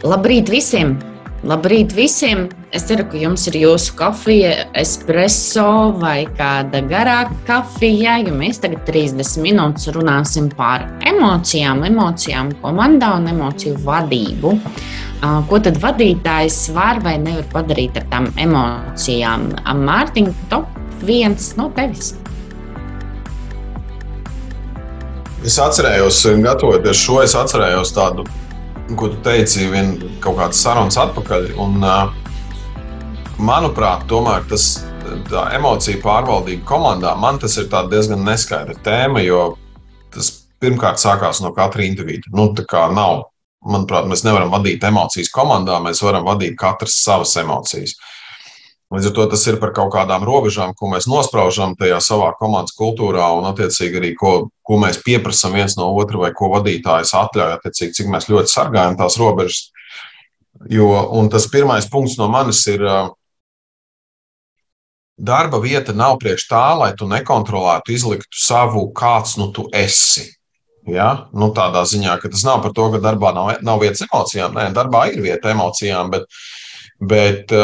Labrīt visiem! Labrīt visiem! Es ceru, ka jums ir jūsu kafija, espreso vai kāda garāka kafija, jo mēs tagad 30 minūtes runāsim par emocijām, emocijām komandā un emociju vadību. Ko tad vadītājs var vai nevar padarīt ar tām emocijām? Mārtiņa, top viens no tevis! Es atcerējos, gatavoties šo, es atcerējos tādu ko tu teici, vien kaut kādas sarunas atpakaļ. Un, manuprāt, tomēr tas emociju pārvaldība komandā man tas ir diezgan neskaidra tēma, jo tas pirmkārt sākās no katra individa. Nu, tā kā nav, manuprāt, mēs nevaram vadīt emocijas komandā, mēs varam vadīt katrs savas emocijas. Uh, Līdz ar to tas ir par kaut kādām robežām, ko mēs nospraužam tajā savā komandas kultūrā, un attiecīgi arī ko, ko mēs pieprasām viens no otra, vai ko vadītājs atļauj, attiecīgi, cik mēs ļoti sargājam tās robežas. Jo, un tas pirmais punkts no manis ir, darba vieta nav priekš tā, lai tu nekontrolētu, izliktu savu, kāds nu tu esi. Ja? Nu, tādā ziņā, ka tas nav par to, ka darbā nav, nav vietas emocijām. Nē, darbā ir vieta emocijām, bet, bet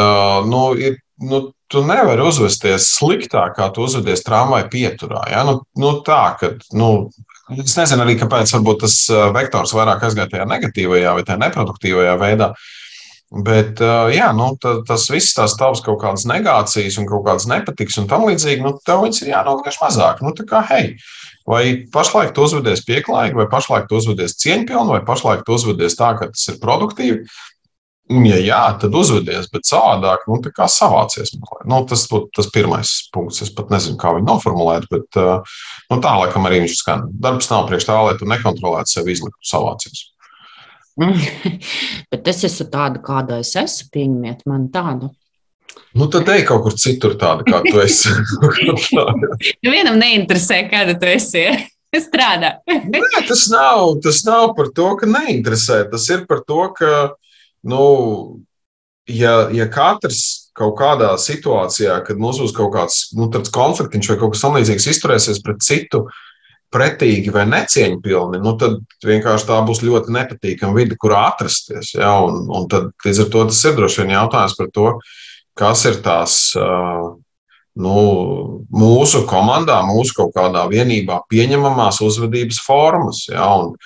nu, ir nu, tu nevari uzvesties sliktāk, kā tu uzvedies tramvaja pieturā. Ja? Nu, nu, tā, ka, nu, es nezinu arī, kāpēc tas uh, vektors vairāk aizgāja tajā negatīvajā vai tajā neproduktīvajā veidā. Bet uh, jā, nu, tas viss tās tavas kaut kādas negācijas un kaut kādas nepatiks un tam līdzīgi, nu, tev viņas ir jānogriež mazāk. Nu, tā kā, hei, vai pašlaik tu uzvedies pieklājīgi, vai pašlaik tu uzvedies cieņpilni, vai pašlaik tu uzvedies tā, ka tas ir produktīvi. Un, ja jā, tad uzvedies, bet savādāk, nu, tā kā savācies. Nu, tas būtu tas pirmais punkts. Es pat nezinu, kā viņu noformulēt, bet nu, tā laikam arī viņš skan. Darbs nav priekš tā, lai tu nekontrolētu sevi izliktu savācies. bet es esmu tāda, kāda es esmu. Pieņemiet man tādu. Nu, tad ej kaut kur citur, tāda kā tu esi. Nu, vienam neinteresē, kāda tu esi. Strādā. Nē, tas nav, tas nav par to, ka neinteresē. Tas ir par to, ka nu, ja, ja katrs kaut kādā situācijā, kad mums būs kaut kāds nu, konflikts vai kaut kas tamlīdzīgs, izturēsies pret citu pretīgi vai necieņpilni, nu, tad vienkārši tā būs ļoti nepatīkama vide, kurā atrasties. Ja? Un, un tad, līdz ar to tas ir droši vien jautājums par to, kas ir tās nu, mūsu komandā, mūsu kaut kādā vienībā pieņemamās uzvedības formas. Ja? Un,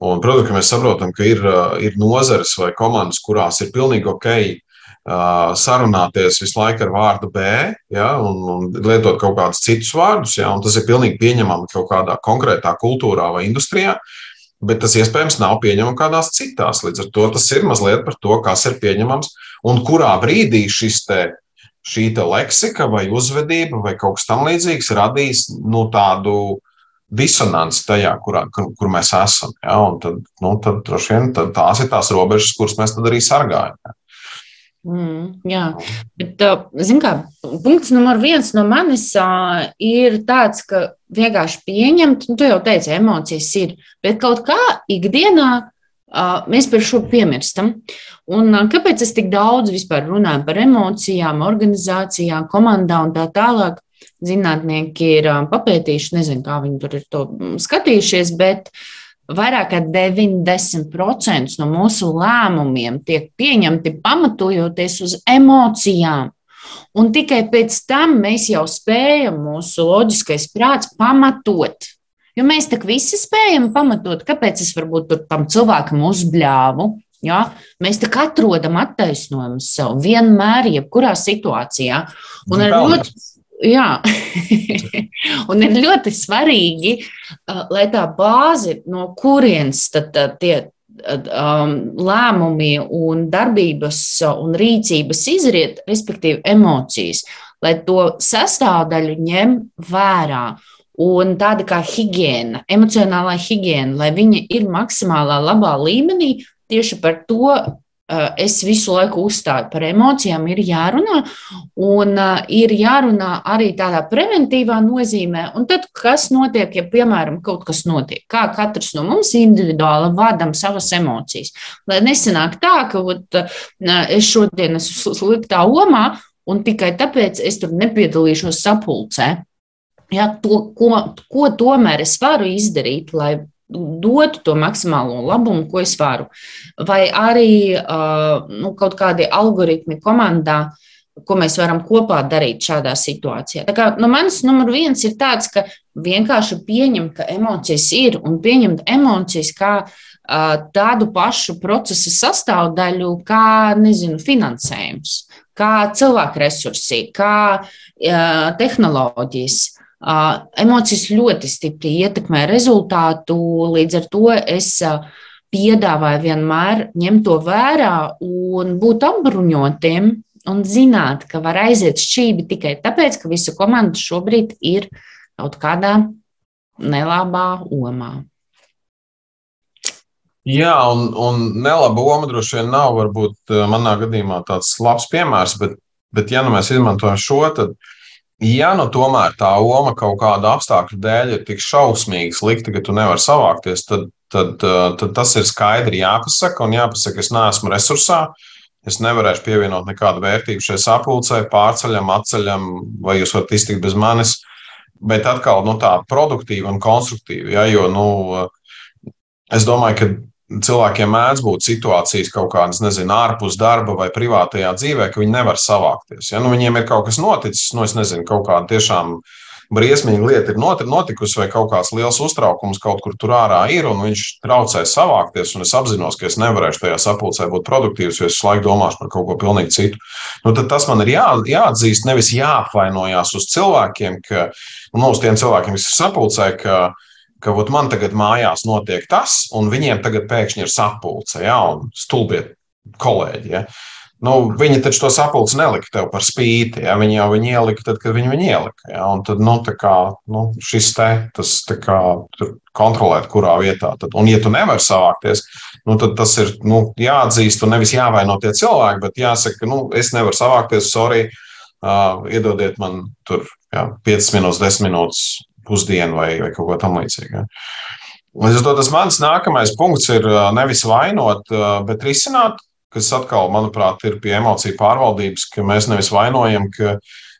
Un, protams, ka mēs saprotam, ka ir, ir nozares vai komandas, kurās ir pilnīgi ok sarunāties visu laiku ar vārdu B ja, un, un lietot kaut kādus citus vārdus. Ja, tas ir pilnīgi pieņemami kaut kādā konkrētā kultūrā vai industrijā. Bet tas iespējams nav pieņemams kādās citās. Līdz ar to tas ir mazliet par to, kas ir pieņemams un kurā brīdī šis te, šī te leksika vai uzvedība vai kaut kas tamlīdzīgs radīs nu, tādu uh, disonanci tajā, kurā, kur, kur mēs esam. Ja? Un tad, nu, tad, vien, tad tās ir tās robežas, kuras mēs tad arī sargājam. Ja? Mm, jā, bet, zin kā, punkts numur viens no manis uh, ir tāds, ka vienkārši pieņemt, nu, tu jau teici, emocijas ir, bet kaut kā ikdienā uh, mēs par šo piemirstam. Un uh, kāpēc es tik daudz vispār runāju par emocijām, organizācijām, komandā un tā tālāk? Zinātnieki ir papētījuši, nezinu, kā viņi tur ir to skatījušies, bet vairāk kā 90% no mūsu lēmumiem tiek pieņemti pamatojoties uz emocijām. Un tikai pēc tam mēs jau spējam mūsu loģiskais prāts pamatot. Jo mēs tak visi spējam pamatot, kāpēc es varbūt tam cilvēkam uzbļāvu. Ja? Mēs tā kā atrodam attaisnojumu sev vienmēr, jebkurā situācijā. Un ar ļoti, Jā, un ir ļoti svarīgi, lai tā bāze, no kurienes tad, tie um, lēmumi un darbības un rīcības izriet, respektīvi emocijas, lai to sastāvdaļu ņem vērā. Un tāda kā higiēna, emocionālā higiēna, lai viņa ir maksimālā labā līmenī, tieši par to es visu laiku uzstāju par emocijām, ir jārunā, un uh, ir jārunā arī tādā preventīvā nozīmē. Un tad, kas notiek, ja, piemēram, kaut kas notiek, kā katrs no mums individuāli vadam savas emocijas. Lai nesanāk tā, ka ot, uh, es šodien esmu sliktā omā, un tikai tāpēc es tur nepiedalīšos sapulcē. Ja, to, ko, ko tomēr es varu izdarīt, lai dotu to maksimālo labumu, ko es varu. Vai arī nu, kaut kādi algoritmi komandā, ko mēs varam kopā darīt šādā situācijā. Tā kā, no manis numur viens ir tāds, ka vienkārši pieņemt, ka emocijas ir un pieņemt emocijas kā tādu pašu procesa sastāvdaļu, kā, nezinu, finansējums, kā cilvēku resursi, kā tehnoloģijas. Emocijas ļoti stipri ietekmē rezultātu, līdz ar to es piedāvāju vienmēr ņemt to vērā un būt apbruņotiem un zināt, ka var aiziet šķīvi tikai tāpēc, ka visa komanda šobrīd ir kaut kādā nelabā omā. Jā, un, un nelaba oma droši vien nav varbūt manā gadījumā tāds labs piemērs, bet, bet ja nu mēs izmantojam šo, tad, ja nu tomēr tā oma kaut kāda apstākļu dēļ ir tik šausmīgi slikta, ka tu nevari savākties, tad, tad, tad tas ir skaidri jāpasaka un jāpasaka, es neesmu resursā, Es nevarēšu pievienot nekādu vērtību šai sapulcē, pārceļam, atceļam, vai jūs varat iztikt bez manis. Bet atkal nu, tā produktīva un konstruktīva. Ja, jo nu, es domāju, ka cilvēkiem mēdz būt situācijas kaut kādas, nezinu, ārpus darba vai privātajā dzīvē, ka viņi nevar savākties. Ja? Nu, viņiem ir kaut kas noticis, nu, es nezinu, kaut kāda tiešām briesmīga lieta ir notikusi, vai kaut kāds liels uztraukums kaut kur tur ārā ir, un viņš traucē savākties. Es apzinos, ka es nevarēšu tajā sapulcē būt produktīvs, jo es laiku domāšu par kaut ko pilnīgi citu. Nu, tas man ir jā, jāatzīst, nevis jāapvainojās uz cilvēkiem, ka, nu, uz tiem cilvēkiem, kas ir sapulcē, ka, ka ot, man tagad mājās notiek tas, un viņiem tagad pēkšņi ir sapulce, ja, un stulbiet kolēģi. Ja. Nu, viņi taču to sapulci nelika tev par spīti. Ja? Viņi jau viņu ielika tad, kad viņi viņu ielika. Ja? Un tad, nu, kā, nu, šis te, tas kā, kontrolēt, kurā vietā. Tad, un, ja tu nevari savākties, nu, tad tas ir nu, jāatzīst un nevis jāvaino tie cilvēki, bet jāsaka, nu, es nevaru savākties, sorry, uh, iedodiet man tur jā, 5 minūtes, 10 minūtes pusdienu vai, vai kaut ko tamlīdzīgu. Līdz ar to tas mans nākamais punkts ir nevis vainot, bet risināt kas atkal, manuprāt, ir pie emociju pārvaldības, ka mēs nevis vainojam, ka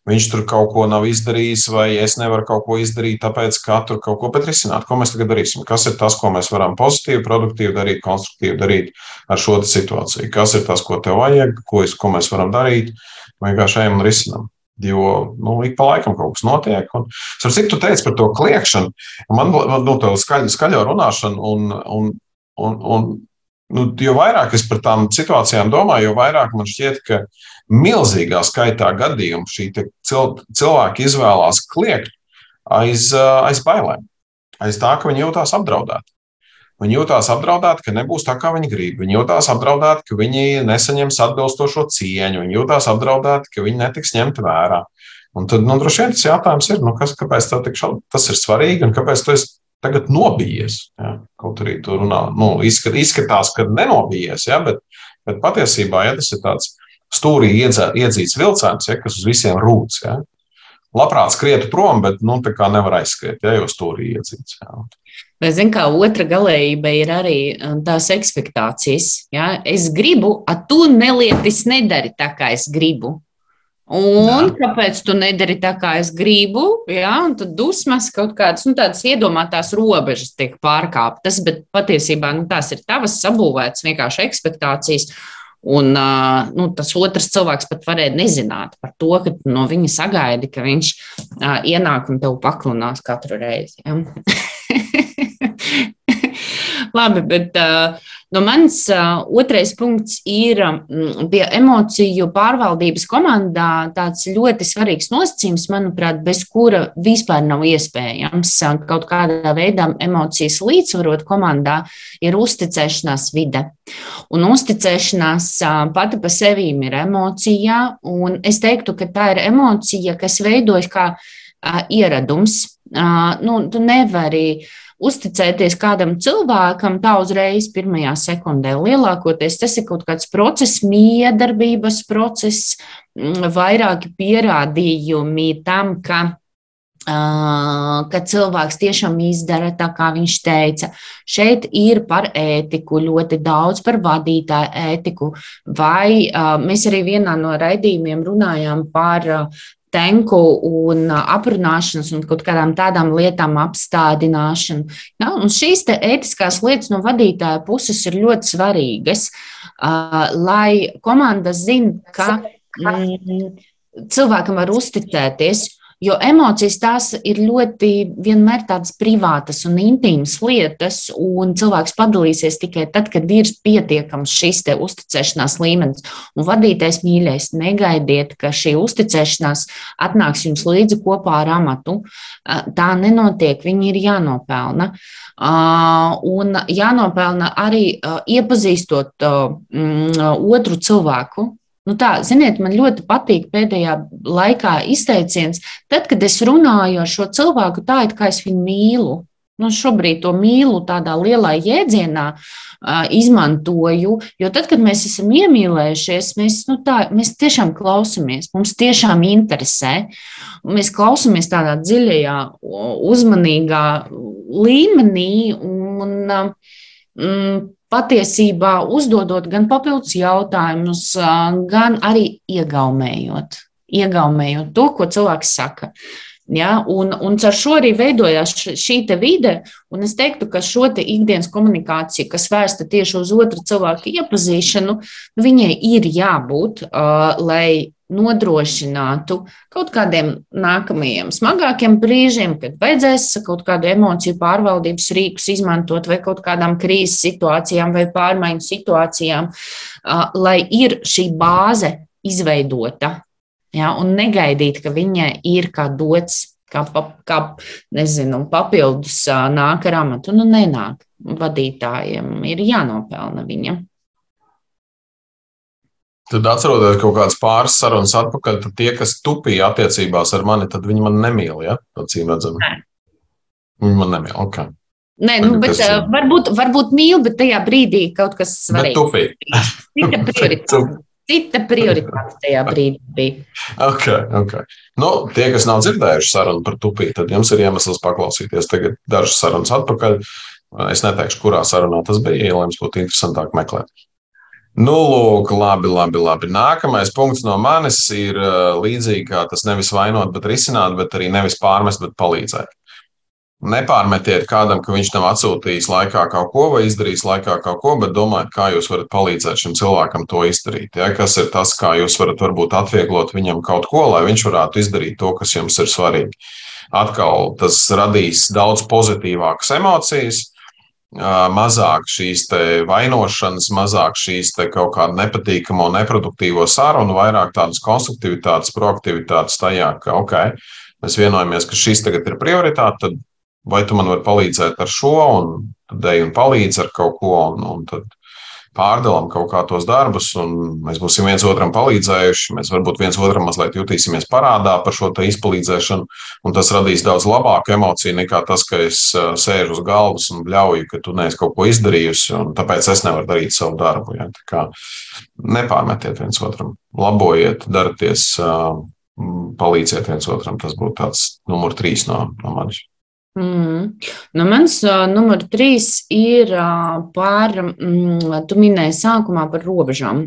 viņš tur kaut ko nav izdarījis, vai es nevaru kaut ko izdarīt, tāpēc, ka tur kaut ko bet risināt. Ko mēs tagad darīsim? Kas ir tas, ko mēs varam pozitīvi, produktīvi darīt, konstruktīvi darīt ar šo situāciju? Kas ir tas, ko tev vajag, ko, es, ko mēs varam darīt, vienkārši ejam un risinām. Jo nu, ik pa laikam kaut kas notiek. Un, cik tu teici par to kliēšanu, man nu, tā skaļo, skaļo runāšanu un, un, un, un nu, jo vairāk es par tām situācijām domāju, jo vairāk man šķiet, ka milzīgā skaitā gadījumu šī cil cilvēka izvēlās kliegt aiz, aiz bailēm, aiz tā, ka viņi jūtās apdraudēti. Viņi jūtās apdraudēti, ka nebūs tā, kā viņi grib. Viņi jūtās apdraudēti, ka viņi nesaņems atbilstošo cieņu. Viņi jūtās apdraudēti, ka viņi netiks ņemti vērā. Un tad, nu, droši vien tas jautājums ir, nu, kas, kāpēc tas ir svarīgi un kāpēc tu esi tagad nobijies. Ja? Kaut arī tur runā, nu, izskat, izskatās, ka nenobijies, ja? bet, bet patiesībā ja, tas ir tāds stūrī iedzē, iedzīts vilciens, ja? kas uz visiem rūc. Ja? Labprāt skrietu prom, bet nu, tā kā nevar aizskriet, ja jau stūrī iedzīts. Ja? Bet, zin, kā otra galējība ir arī um, tās expectācijas. Ja? Es gribu, a tu nelietis nedari tā, kā es gribu. Un jā. kāpēc tu nedari tā, kā es gribu? Jā, un tad dusmas kaut kādas nu, tādas iedomātās robežas tiek pārkāptas, bet patiesībā nu, tās ir tavas sabūvētas vienkārši expectācijas. Un nu, tas otrs cilvēks pat varēja nezināt par to, ka no viņa sagaidi, ka viņš ienāk un tev paklunās katru reizi. Ja? Labi, bet uh, no manis uh, otrais punkts ir um, pie emociju pārvaldības komandā tāds ļoti svarīgs nosacījums, manuprāt, bez kura vispār nav iespējams kaut kādā veidā emocijas līdzsvarot komandā, ir uzticēšanās vide. Un uzticēšanās pati pa sevīm ir emocija, un es teiktu, ka tā ir emocija, kas veidojas kā ieradums. Nu, tu nevari uh, uzticēties kādam cilvēkam tā uzreiz pirmajā sekundē. Lielākoties tas ir kaut kāds process, miedarbības process, mm, vairāki pierādījumi tam, ka ka cilvēks tiešām izdara tā, kā viņš teica. Šeit ir par ētiku, ļoti daudz par vadītāju ētiku. Vai mēs arī vienā no raidījumiem runājām par tenku un aprunāšanas un kaut kādām tādām lietām apstādināšanu. Ja? Un šīs ētiskās lietas no vadītāja puses ir ļoti svarīgas, lai komanda zina, ka mm, cilvēkam var uzticēties. Jo emocijas tās ir ļoti vienmēr tādas privātas un intīmas lietas, un cilvēks padalīsies tikai tad, kad ir pietiekams šis uzticēšanās līmenis. Un vadītais mīļais, negaidiet, ka šī uzticēšanās atnāks jums līdzi kopā ar amatu. Tā nenotiek, viņi ir jānopelna. Un jānopelna arī iepazīstot otru cilvēku, Nu tā, ziniet, man ļoti patīk pēdējā laikā izteiciens, tad, kad es runāju ar šo cilvēku, tā it kā es viņu mīlu. Nu, šobrīd to mīlu tādā lielā jēdzienā uh, izmantoju, jo tad, kad mēs esam iemīlējušies, mēs, nu, tā, mēs tiešām klausamies, mums tiešām interesē. Mēs klausamies tādā dziļajā, uzmanīgā līmenī un um, patiesībā uzdodot gan papildus jautājumus, gan arī iegaumējot, iegaumējot to, ko cilvēks saka. Ja, un, un ar šo arī veidojās šī vide, es teiktu, ka šo te ikdienas komunikāciju, kas vērsta tieši uz otru cilvēku iepazīšanu, viņai ir jābūt, uh, lai nodrošinātu kaut kādiem nākamajiem smagākiem brīžiem, kad vajadzēs kaut kādu emociju pārvaldības rīkus izmantot vai kaut kādām krīzes situācijām vai pārmaiņu situācijām, lai ir šī bāze izveidota. Ja, un negaidīt, ka viņai ir kā dots, kā, kā nezinu, papildus nāk ar amatu. Nu, nenāk. Vadītājiem ir jānopelna viņam. Tad atceroties kaut kādas pāris sarunas atpakaļ, tad tie, kas tupīja attiecībās ar mani, tad viņi man nemīl. Ja? Acīm redzami. Viņi man nemīl. Okay. Nē, nu, bet, uh, varbūt, varbūt mīl, bet tajā brīdī kaut kas svarīgs. Cita prioritāte. Cita prioritāte tajā brīdī bija. Okay, okay. Nu, tie, kas nav dzirdējuši sarunu par tupīti, tad jums ir iemesls paklausīties tagad dažas sarunas atpakaļ. Es neteikšu, kurā sarunā tas bija, lai jums būtu interesantāk meklēt. Nu, lūk, labi, labi, labi. Nākamais punkts no manis ir uh, līdzīgi kā tas nevis vainot, bet risināt, bet arī nevis pārmest, bet palīdzēt. Nepārmetiet kādam, ka viņš nav atsūtījis laikā kaut ko vai izdarījis laikā kaut ko, bet domājiet, kā jūs varat palīdzēt šim cilvēkam to izdarīt. Ja? Kas ir tas, kā jūs varat varbūt atvieglot viņam kaut ko, lai viņš varētu izdarīt to, kas jums ir svarīgi. Atkal tas radīs daudz pozitīvākas emocijas, mazāk šīs vainošanas, mazāk šīs kaut kāda nepatīkamo, neproduktīvo sarunu, vairāk tādas konstruktivitātes, proaktivitātes tajā, ka, ok, mēs vienojamies, ka šis tagad ir prioritāte, tad vai tu man vari palīdzēt ar šo, un tad ej un palīdz ar kaut ko, un, un tad pārdalām kaut kā tos darbus, un mēs būsim viens otram palīdzējuši. Mēs varbūt viens otram mazliet jutīsimies parādā par šo izpalīdzēšanu, un tas radīs daudz labāku emociju nekā tas, ka es sēžu uz galvas un bļauju, ka tu neesi kaut ko izdarījusi, un tāpēc es nevaru darīt savu darbu. Ja? Nepārmetiet viens otram, labojiet, darieties, palīdziet viens otram. Tas būtu tāds numur trīs no, no manis. Mm. Nu, mans uh, numur trīs ir uh, par, mm, tu minēji sākumā par robežām.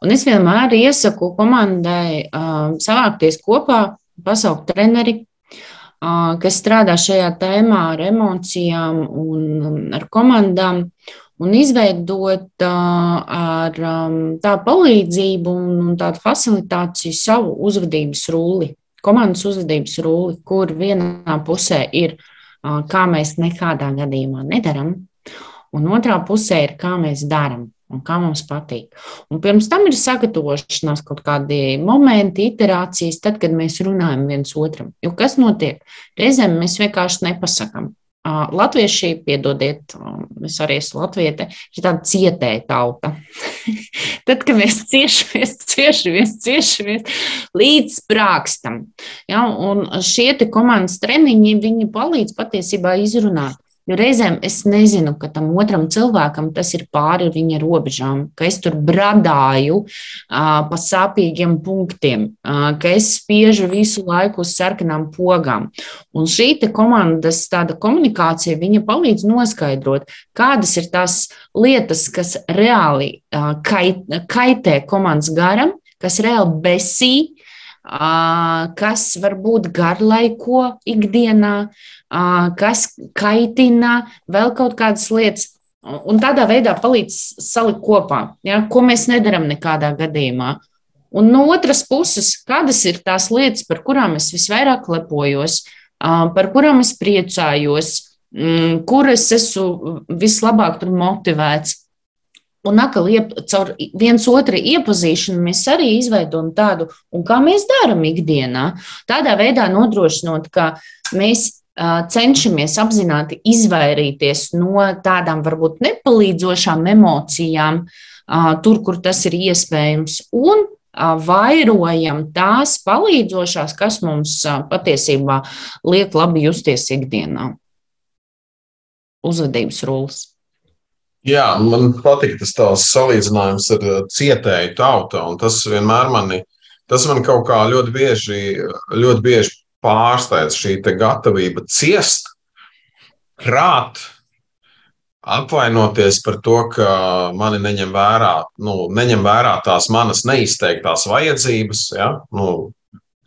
Un es vienmēr iesaku komandai uh, savākties kopā, pasaukt treneri, uh, kas strādā šajā tēmā ar emocijām un ar komandām, un izveidot uh, ar um, tā palīdzību un tādu facilitāciju savu uzvedības rūli komandas uzvedības rūli, kur vienā pusē ir, kā mēs nekādā gadījumā nedaram, un otrā pusē ir, kā mēs darām un kā mums patīk. Un pirms tam ir sagatavošanās kaut kādi momenti, iterācijas, tad, kad mēs runājam viens otram. Jo kas notiek? Reizēm mēs vienkārši nepasakām. Latvieši, piedodiet, es arī esmu latviete, ir tāda cietēja tauta. Tad, kad mēs ciešamies, ciešamies, ciešamies līdz sprākstam. Ja, un šie komandas treniņi, viņi palīdz patiesībā izrunāt Jo reizēm es nezinu, ka tam otram cilvēkam tas ir pāri viņa robežām, ka es tur bradāju uh, pa sāpīgiem punktiem, uh, ka es spiežu visu laiku uz sarkanām pogām. Un šī komandas komunikācija palīdz noskaidrot, kādas ir tās lietas, kas reāli uh, kait, kaitē komandas garam, kas reāli besī kas varbūt garlaiko ikdienā, kas kaitina, vēl kaut kādas lietas. Un tādā veidā palīdz salikt kopā, ja, ko mēs nedaram nekādā gadījumā. Un no otras puses, kādas ir tās lietas, par kurām es visvairāk lepojos, par kurām es priecājos, mm, kuras esmu vislabāk motivēts. Un atkal, caur viens otru iepazīšanu, mēs arī izveidojam tādu, un kā mēs darām ikdienā. Tādā veidā nodrošinot, ka mēs cenšamies apzināti izvairīties no tādām varbūt nepalīdzošām emocijām, tur, kur tas ir iespējams, un vairojam tās palīdzošās, kas mums patiesībā liek labi justies ikdienā. Uzvedības rullis. Jā, man patīk tas tavs salīdzinājums ar cietēju tautu, tas vienmēr mani, tas man kaut kā ļoti bieži, ļoti bieži pārsteidz šī gatavība ciest, krāt, apvainoties par to, ka mani neņem vērā, nu, neņem vērā tās manas neizteiktās vajadzības. Ja? Nu,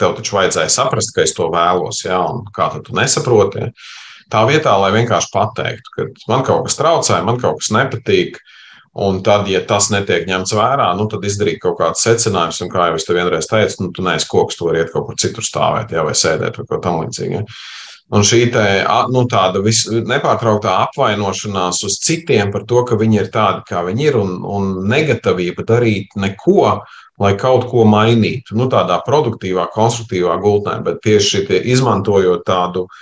tev taču vajadzēja saprast, ka es to vēlos, ja? un kā tu nesaproti. Ja? Tā vietā, lai vienkārši pateiktu, ka man kaut kas traucē, man kaut kas nepatīk, un tad, ja tas netiek ņemts vērā, nu, tad izdarīt kaut kādus secinājumus, un kā jau es te vienreiz teicu, nu, tu neesi koks, tu vari iet kaut kur citur stāvēt, jā, vai sēdēt vai kaut tam līdzīgi. Ja. Un šī te, nu, tāda vis, nepārtrauktā apvainošanās uz citiem par to, ka viņi ir tādi, kā viņi ir, un, un negatavība darīt neko, lai kaut ko mainītu. Nu, tādā produktīvā, konstruktīvā gultnē, bet tieši izmantojot tādu uh,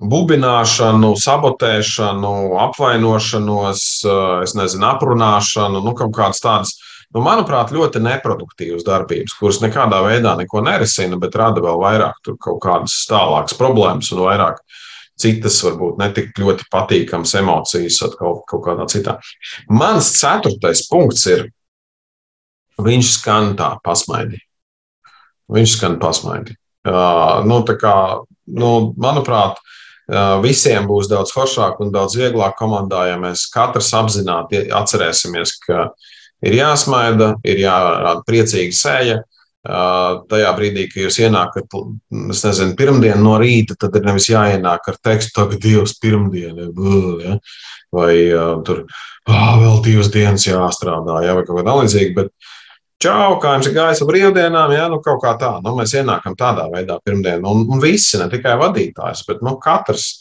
bubināšanu, sabotēšanu, apvainošanos, eh, es nezinu, aprunāšanu, nu, kaut kādas tādas, nu, manuprāt, ļoti neproduktīvas darbības, kuras nekādā veidā neko nerisina, bet rada vēl vairāk kaut kādas tālākas problēmas un vairāk citas, varbūt ne tik ļoti patīkamas emocijas kaut, kaut kādā citā. Mans ceturtais punkts ir, viņš skan tā pasmaidi. Viņš skan pasmaidi. Uh, nu, kā, nu, manuprāt, uh, visiem būs daudz foršāk un daudz vieglāk komandā, ja mēs katrs apzināti atcerēsimies, ka ir jāsmaida, ir jārāda priecīga sēja. Tajā brīdī, kad jūs ienākat, es nezinu, pirmdienu no rīta, tad ir nevis jāienāk ar tekstu, tagad Dievs pirmdiena, ja? vai tur oh, vēl divas dienas jāstrādā, ja? vai kaut kā tālīdzīga, bet Čau, kā jums ir gājis ar brīvdienām? Jā, nu kaut kā tā. Nu, mēs ienākam tādā veidā pirmdien. Un, un visi, ne tikai vadītājs, bet nu, katrs.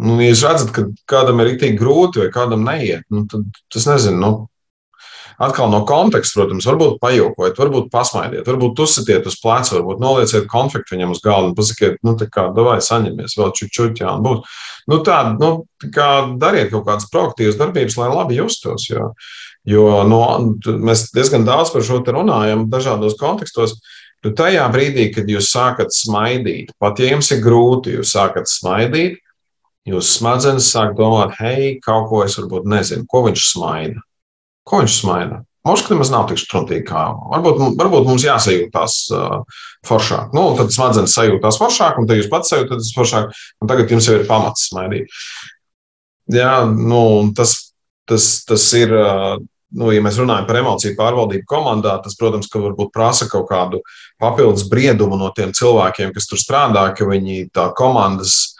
Nu, ja jūs redzat, ka kādam ir tik grūti vai kādam neiet, nu, tad tas nezinu. Nu, atkal no konteksta, protams, varbūt pajokojiet, varbūt pasmaidiet, varbūt uzsitiet uz pleca, varbūt nolieciet konfliktu viņam uz galda un pasakiet, nu, tā kā, vai saņemies vēl čučuķi, jā, un būs. Nu, tā, nu, tā kā dariet kaut kādas proaktīvas darbības, lai labi justos. Jo, Jo no, mēs diezgan daudz par šo runājam, dažādos kontekstos. Nu, tajā brīdī, kad jūs sākat smaidīt, pat ja jums ir grūti, jūs sākat smaidīt, jūs smadzenes sāk domāt, hei, kaut ko es varbūt nezinu, ko viņš smaida. Ko viņš smaida? Moška nemaz nav tik struntīgi kā. Varbūt, varbūt mums jāsajūtās uh, foršāk. Nu, tad smadzenes sajūtās foršāk, un jūs pats sajūtaties foršāk, un tagad jums jau ir pamats smaidīt. Jā, nu, tas tas, tas ir. Nu, ja mēs runājam par emociju pārvaldību komandā, tas, protams, ka varbūt prasa kaut kādu papildus briedumu no tiem cilvēkiem, kas tur strādā, ka viņi tā komandas,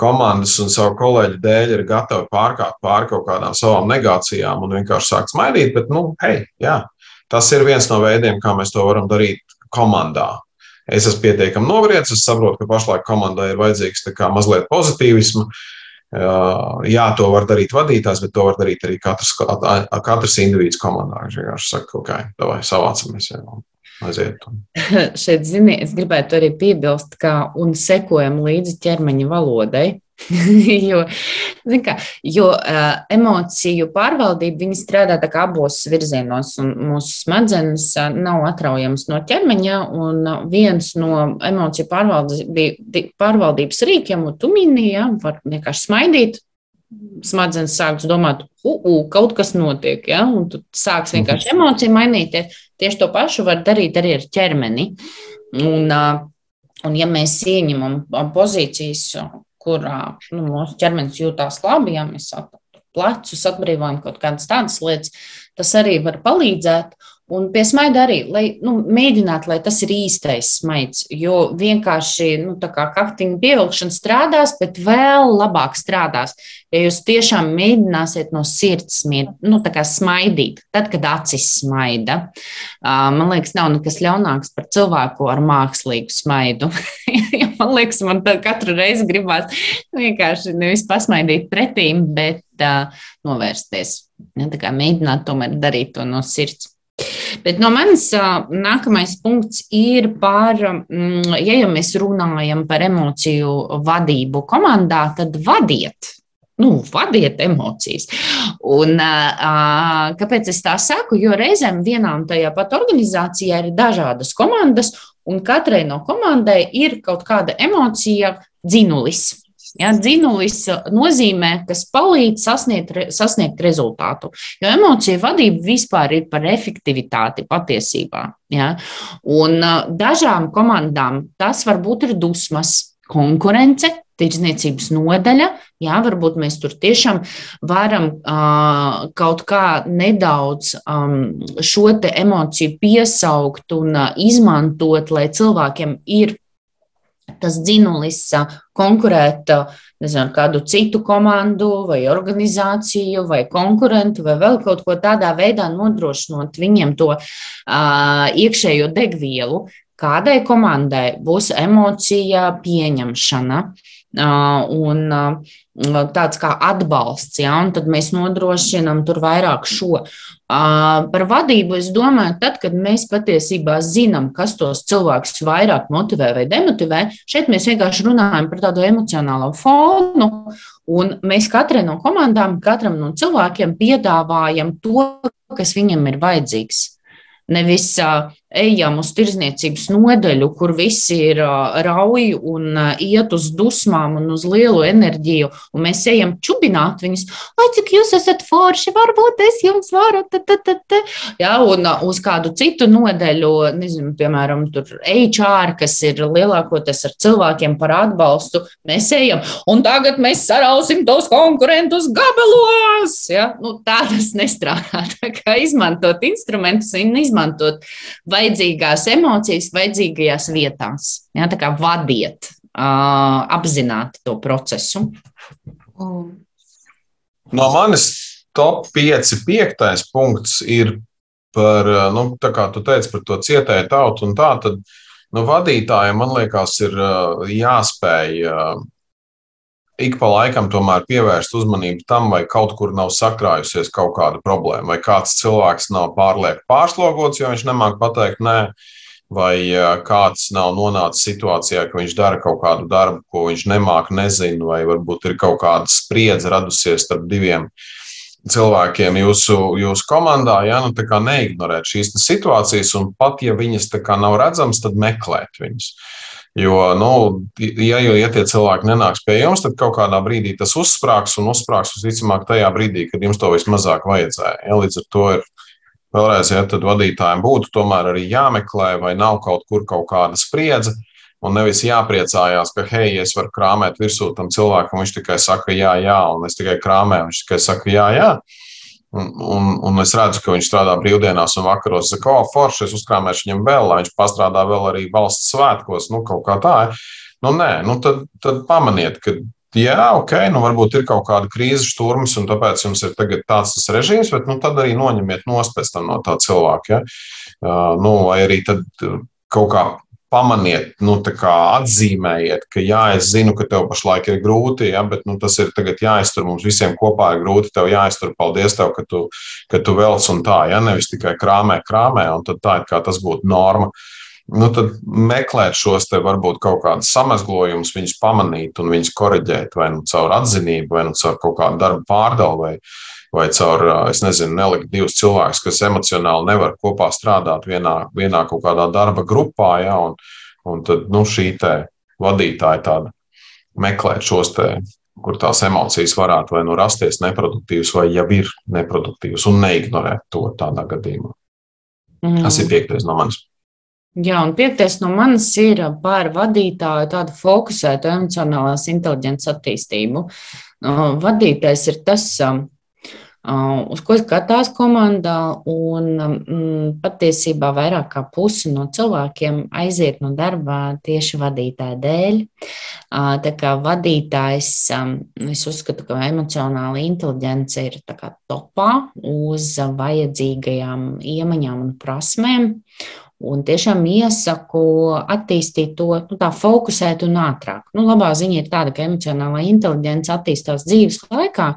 komandas un savu kolēģu dēļ ir gatavi pārkāpt pāri kaut kādām savām negācijām un vienkārši sākt smaidīt. Bet, nu, hei, jā, tas ir viens no veidiem, kā mēs to varam darīt komandā. Es esmu pietiekami nobriedis, es saprotu, ka pašlaik komandai ir vajadzīgs mazliet pozitīvismu. Jā, to var darīt vadītājs, bet to var darīt arī katrs, katrs individuāls komandā. Viņš vienkārši saka, ok, vai savācamies. Jā. Aiziet. Šeit, zini, es gribētu arī piebilst, ka un sekojam līdzi ķermeņa valodai. jo, kā, jo uh, emociju pārvaldība strādā abos virzienos, un mūsu smadzenes uh, nav atraujamas no ķermeņa. Viens no emociju pārvaldības rīkiem, un tu minēji, ja, var vienkārši smaidīt. Smadzenes sāks domāt, uh, kaut kas notiek, ja, un tu sāks vienkārši mhm. emociju mainīties. Tieši to pašu var darīt arī ar ķermeni. Un, un ja mēs ieņemam pozīcijas, kurā nu, mūsu ķermenis jūtās labi, ja mēs plecus atbrīvojam kaut kādas tādas lietas, tas arī var palīdzēt. Un pie smaida arī, lai nu, mēģinātu, lai tas ir īstais smaids. Jo vienkārši nu, kaktiņa pievilkšana strādās, bet vēl labāk strādās. Ja jūs tiešām mēģināsiet no sirds smied, nu, smaidīt, tad, kad acis smaida, man liekas, nav nekas ļaunāks par cilvēku ar mākslīgu smaidu. man liekas, man katru reizi gribās vienkārši nevis pasmaidīt pretīm, bet uh, novērsties. Ja, mēģināt tomēr darīt to no sirds. Bet no manis nākamais punkts ir par, mm, ja jau mēs runājam par emociju vadību komandā, tad vadiet. Nu, vadiet emocijas. Un, uh, kāpēc es tā saku? Jo reizēm vienā un tajā pat organizācijā ir dažādas komandas, un katrai no komandai ir kaut kāda emocija dzinulis. Ja, dzinulis nozīmē, kas palīdz sasniegt, sasniegt rezultātu. Jo emocija vadība vispār ir par efektivitāti patiesībā. Ja. Un dažām komandām tas varbūt ir dusmas, konkurence, tirdzniecības nodaļa. Jā, varbūt mēs tur tiešām varam uh, kaut kā nedaudz um, šo emociju piesaukt un uh, izmantot, lai cilvēkiem ir tas dzinulis konkurēt nezinu, kādu citu komandu vai organizāciju vai konkurentu vai vēl kaut ko tādā veidā nodrošinot viņiem to uh, iekšējo degvielu. Kādai komandai būs emocija pieņemšana, un tāds kā atbalsts, ja, un tad mēs nodrošinām tur vairāk šo. Par vadību es domāju, tad, kad mēs patiesībā zinām, kas tos cilvēkus vairāk motivē vai demotivē, šeit mēs vienkārši runājam par tādu emocionālo fonu, un mēs katrai no komandām, katram no cilvēkiem piedāvājam to, kas viņam ir vajadzīgs. Nevis ejam uz tirzniecības nodeļu, kur visi ir rauji un iet uz dusmām un uz lielu enerģiju, un mēs ejam čubināt viņus. Ai, cik jūs esat forši, varbūt es jums varu. Ta, ta, ta, ta. Ja, un uz kādu citu nodeļu, nezinu, piemēram, HR, kas ir lielākoties ar cilvēkiem par atbalstu, mēs ejam, un tagad mēs sarausim tos konkurentus gabalos. Ja? Nu, tā tas nestrādā. Tā kā izmantot instrumentus un izmantot izmantot vajadzīgās emocijas vajadzīgajās vietās. Ja, tā kā vadiet uh, apzināti to procesu. No manis top 5, 5. punkts ir par, nu, tā kā tu teici par to cietēju tautu un tā, tad nu, vadītājiem, man liekas, ir jāspēj ik pa laikam tomēr pievērst uzmanību tam, vai kaut kur nav sakrājusies kaut kāda problēma, vai kāds cilvēks nav pārlieku pārslogots, jo viņš nemāk pateikt nē, vai kāds nav nonācis situācijā, ka viņš dara kaut kādu darbu, ko viņš nemāk, nezina, vai varbūt ir kaut kāda spriedze radusies starp diviem cilvēkiem jūsu, jūsu komandā, ja nu, neignorēt šīs situācijas, un pat ja viņas nav redzamas, tad meklēt viņus. Jo, nu, ja, ja tie cilvēki nenāks pie jums, tad kaut kādā brīdī tas uzsprāgs un uzsprāgs visticamāk tajā brīdī, kad jums to vismazāk vajadzēja. Ja, līdz ar to ir vēlreiz, ja tad vadītājiem būtu tomēr arī jāmeklē, vai nav kaut kur kaut kāda spriedze. Un nevis jāpriecājās, ka, hei, es varu krāpēt virsū tam cilvēkam, viņš tikai saka, jā, jā, un es tikai krāpēju, viņš tikai saka, jā, jā. Un, un, un es redzu, ka viņš strādā brīvdienās un vakaros. Es saku, oh, forši, es uzkrāmēšu viņam vēl, lai viņš pastrādā vēl arī valsts svētkos, nu, kaut kā tā. Nu, nē, nu, tad, tad pamaniet, ka, jā, ok, nu, varbūt ir kaut kāda krīzes šturmas, un tāpēc jums ir tāds tas režīms, bet nu, tad arī noņemiet nospēc no tā cilvēka. Ja? Uh, nu, vai arī tad kaut kā pamaniet, nu, atzīmējiet, ka jā, es zinu, ka tev pašlaik ir grūti, ja, bet nu, tas ir tagad jāiztur. Mums visiem kopā ir grūti, tev jāiztur. Paldies, tev, ka tu, ka tu velc un tā, ja nevis tikai krāmē, krāmē, un tā ir kā tas būtu norma. Nu, tad meklēt šos te varbūt kaut kādus samazglojumus, viņus pamanīt un viņus korrigēt vai nu caur atzinību, vai nu caur kaut kādu darbu pārdalu, vai, caur, es nezinu, nelikt divus cilvēkus, kas emocionāli nevar kopā strādāt vienā, vienā kaut kādā darba grupā, ja, un, un tad, nu, šī vadītāja tāda meklēt šos te, kur tās emocijas varētu vai nu rasties neproduktīvas, vai jau ir neproduktīvas, un neignorēt to tādā gadījumā. Mm. Tas ir piektais no manis. Jā, un piektais no manis ir par vadītāju tādu fokusētu emocionālās inteliģences attīstību. Vadītājs ir tas, uz ko skatās komandā. Un mm, patiesībā vairāk kā pusi no cilvēkiem aiziet no darba tieši vadītāja dēļ. Tā kā vadītājs, es uzskatu, ka emocionāla inteligence ir topā uz vajadzīgajām iemaņām un prasmēm. Un tiešām iesaku attīstīt to nu, tā fokusēt un ātrāk. Nu, labā ziņa ir tāda, ka emocionālā inteligence attīstās dzīves laikā,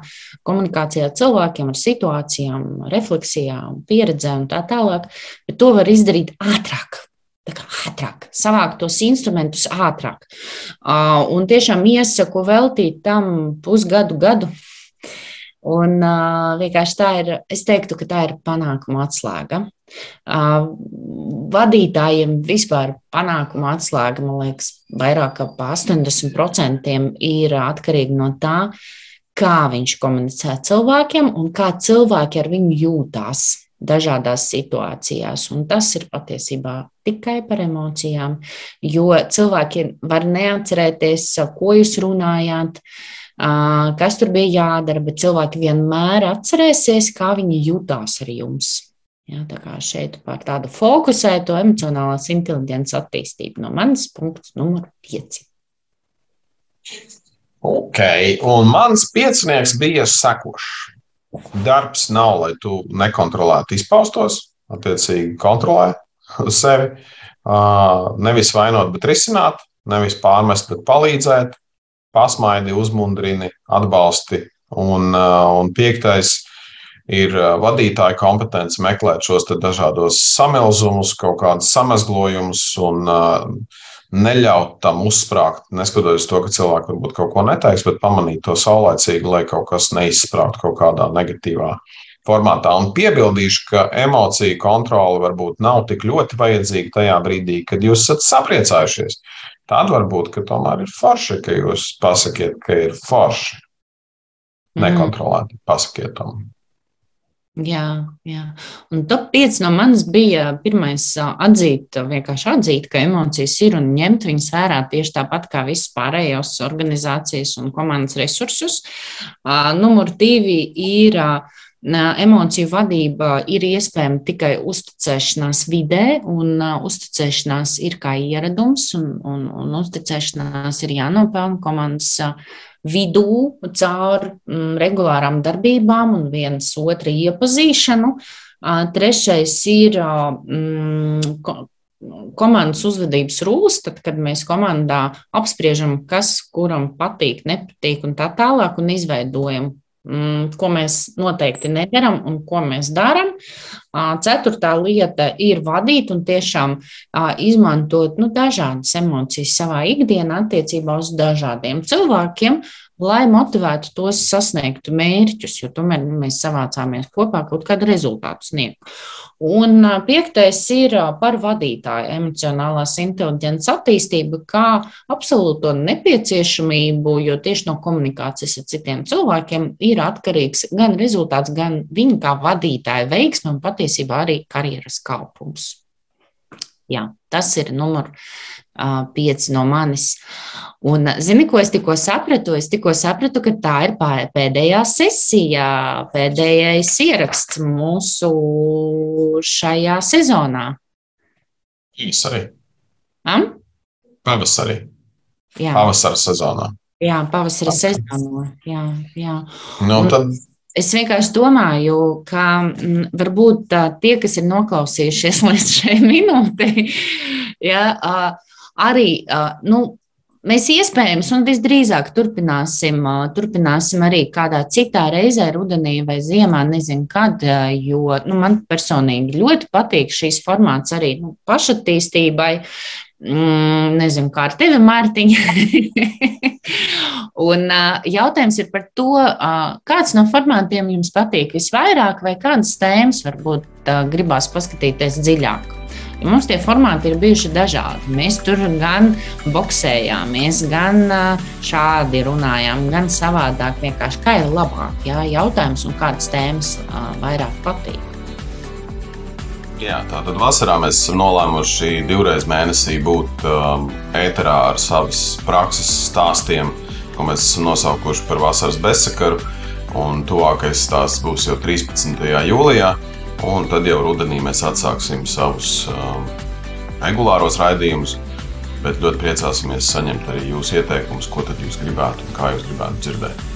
komunikācijā ar cilvēkiem, ar situācijām, refleksijām, pieredzēm un tā tālāk, bet to var izdarīt ātrāk. Ātrāk, savākt tos instrumentus ātrāk. Un tiešām iesaku veltīt tam pusgadu, gadu, Un uh, vienkārši tā ir, es teiktu, ka tā ir panākuma atslēga. Uh, vadītājiem vispār panākuma atslēga, man liekas, vairāk kā 80% ir atkarīga no tā, kā viņš komunicē cilvēkiem un kā cilvēki ar viņu jūtās dažādās situācijās. Un tas ir patiesībā tikai par emocijām, jo cilvēki var neatcerēties, ko jūs runājāt. Uh, kas tur bija jādara, bet cilvēki vienmēr atcerēsies, kā viņi jutās ar jums. Ja, tā kā šeit par tādu fokusēto emocionālās inteligences attīstību no manas punkts numur 5. Ok, un mans piecinieks bija sekošs. Darbs nav, lai tu nekontrolētu izpaustos, attiecīgi kontrolē sevi. Nevis vainot, bet risināt, nevis pārmest, bet palīdzēt pasmaidi, uzmundrini, atbalsti. Un, uh, un piektais ir uh, vadītāja kompetence meklēt šos dažādos samilzumus, kaut kādus samazglojumus un uh, neļaut tam uzsprāgt, neskatoties to, ka cilvēki varbūt kaut ko neteiks, bet pamanīt to saulēcīgi, lai kaut kas neizsprāgtu kaut kādā negatīvā formātā. Un piebildīšu, ka emociju kontrole varbūt nav tik ļoti vajadzīga tajā brīdī, kad jūs esat sapriecājušies. Tad varbūt, ka tomēr ir forši, ka jūs pasakiet, ka ir forši. Mhm. Nekontrolēti pasakiet to. Jā, jā. Un top 5 no manis bija pirmais atzīt, vienkārši atzīt, ka emocijas ir un ņemt viņas vērā tieši tāpat kā visas pārējās organizācijas un komandas resursus. Numur divi ir Emociju vadība ir iespējama tikai uzticēšanās vidē, un uzticēšanās ir kā ieradums, un, un, un uzticēšanās ir jānopelna komandas vidū caur mm, regulārām darbībām un vienas otru iepazīšanu. Trešais ir mm, komandas uzvedības rūs, tad, kad mēs komandā apspriežam, kas kuram patīk, nepatīk un tā tālāk, un izveidojam ko mēs noteikti nedaram un ko mēs darām. Ceturtā lieta ir vadīt un tiešām izmantot nu, dažādas emocijas savā ikdienā attiecībā uz dažādiem cilvēkiem, lai motivētu tos sasniegt mērķus, jo tomēr mēs savācāmies kopā kaut kādu rezultātu sniegt. Un piektais ir par vadītāju emocionālās inteliģences attīstību, kā absolūto nepieciešamību, jo tieši no komunikācijas ar citiem cilvēkiem ir atkarīgs gan rezultāts, gan viņa kā vadītāja veiksme un patiesībā arī karjeras kalpums. Jā, tas ir numur pieci no manis. Un, zini, ko es tikko sapratu? Es tikko sapratu, ka tā ir pēdējā sesija, pēdējais ieraksts mūsu šajā sezonā. Pavasarī. Am? Pavasarī. Jā. Pavasara sezonā. Jā, pavasara sezonā. Jā, jā. Nu, tad Es vienkārši domāju, ka mm, varbūt tie, kas ir noklausījušies līdz šai minūtei, ja, arī nu, mēs iespējams un visdrīzāk turpināsim, turpināsim arī kādā citā reizē, rudenī vai ziemā, nezinu kad, jo nu, man personīgi ļoti patīk šīs formāts arī nu, pašattīstībai. Mm, nezinu, kā ar tevi, Mārtiņa. un jautājums ir par to, kāds no formātiem jums patīk visvairāk, vai kādas tēmas varbūt gribās paskatīties dziļāk. Ja mums tie formāti ir bijuši dažādi. Mēs tur gan boxējāmies, gan šādi runājām, gan savādāk. Vienkārši kā ir labāk, jā, jautājums un kādas tēmas vairāk patīk. Jā, tātad vasarā mēs esam nolēmuši divreiz mēnesī būt um, ēterā ar savas prakses stāstiem, ko mēs esam nosaukuši par vasaras bezsakaru. Un tuvākais stāsts būs jau 13. jūlijā. Un tad jau rudenī mēs atsāksim savus um, regulāros raidījumus. Bet ļoti priecāsimies saņemt arī jūsu ieteikumus, ko tad jūs gribētu un kā jūs gribētu dzirdēt.